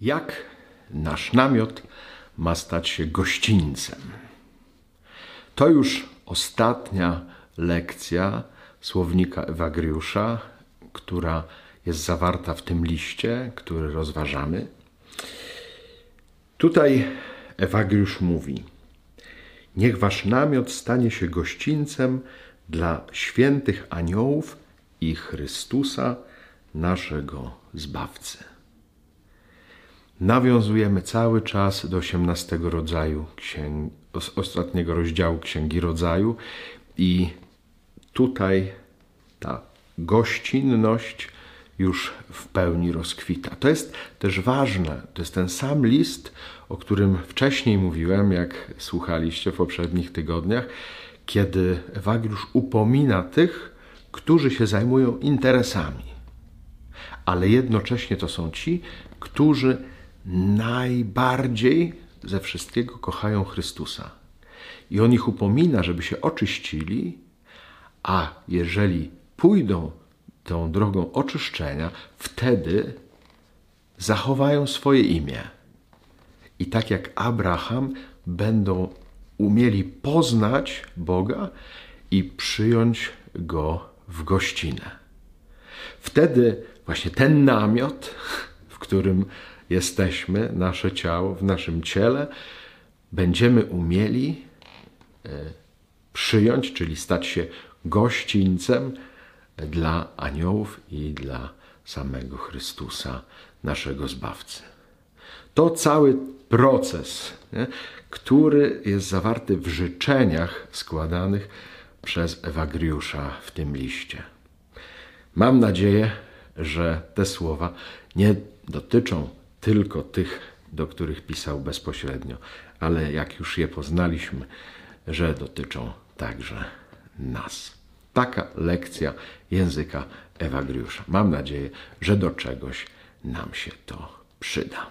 Jak nasz namiot ma stać się gościńcem? To już ostatnia lekcja słownika Ewagriusza, która jest zawarta w tym liście, który rozważamy. Tutaj Ewagriusz mówi: Niech wasz namiot stanie się gościńcem dla świętych aniołów i Chrystusa, naszego Zbawcy. Nawiązujemy cały czas do 18 rodzaju księg, ostatniego rozdziału Księgi Rodzaju i tutaj ta gościnność już w pełni rozkwita. To jest też ważne, to jest ten sam list, o którym wcześniej mówiłem, jak słuchaliście w poprzednich tygodniach, kiedy Ewagriusz upomina tych, którzy się zajmują interesami, ale jednocześnie to są ci, którzy najbardziej ze wszystkiego kochają Chrystusa. I on ich upomina, żeby się oczyścili, a jeżeli pójdą tą drogą oczyszczenia, wtedy zachowają swoje imię. I tak jak Abraham, będą umieli poznać Boga i przyjąć go w gościnę. Wtedy właśnie ten namiot, w którym jesteśmy, nasze ciało, w naszym ciele, będziemy umieli e, przyjąć, czyli stać się gościńcem dla aniołów i dla samego Chrystusa, naszego Zbawcy. To cały proces, nie, który jest zawarty w życzeniach składanych przez Ewagriusza w tym liście. Mam nadzieję, że te słowa nie dotyczą tylko tych, do których pisał bezpośrednio, ale jak już je poznaliśmy, że dotyczą także nas. Taka lekcja języka Ewagriusza. Mam nadzieję, że do czegoś nam się to przyda.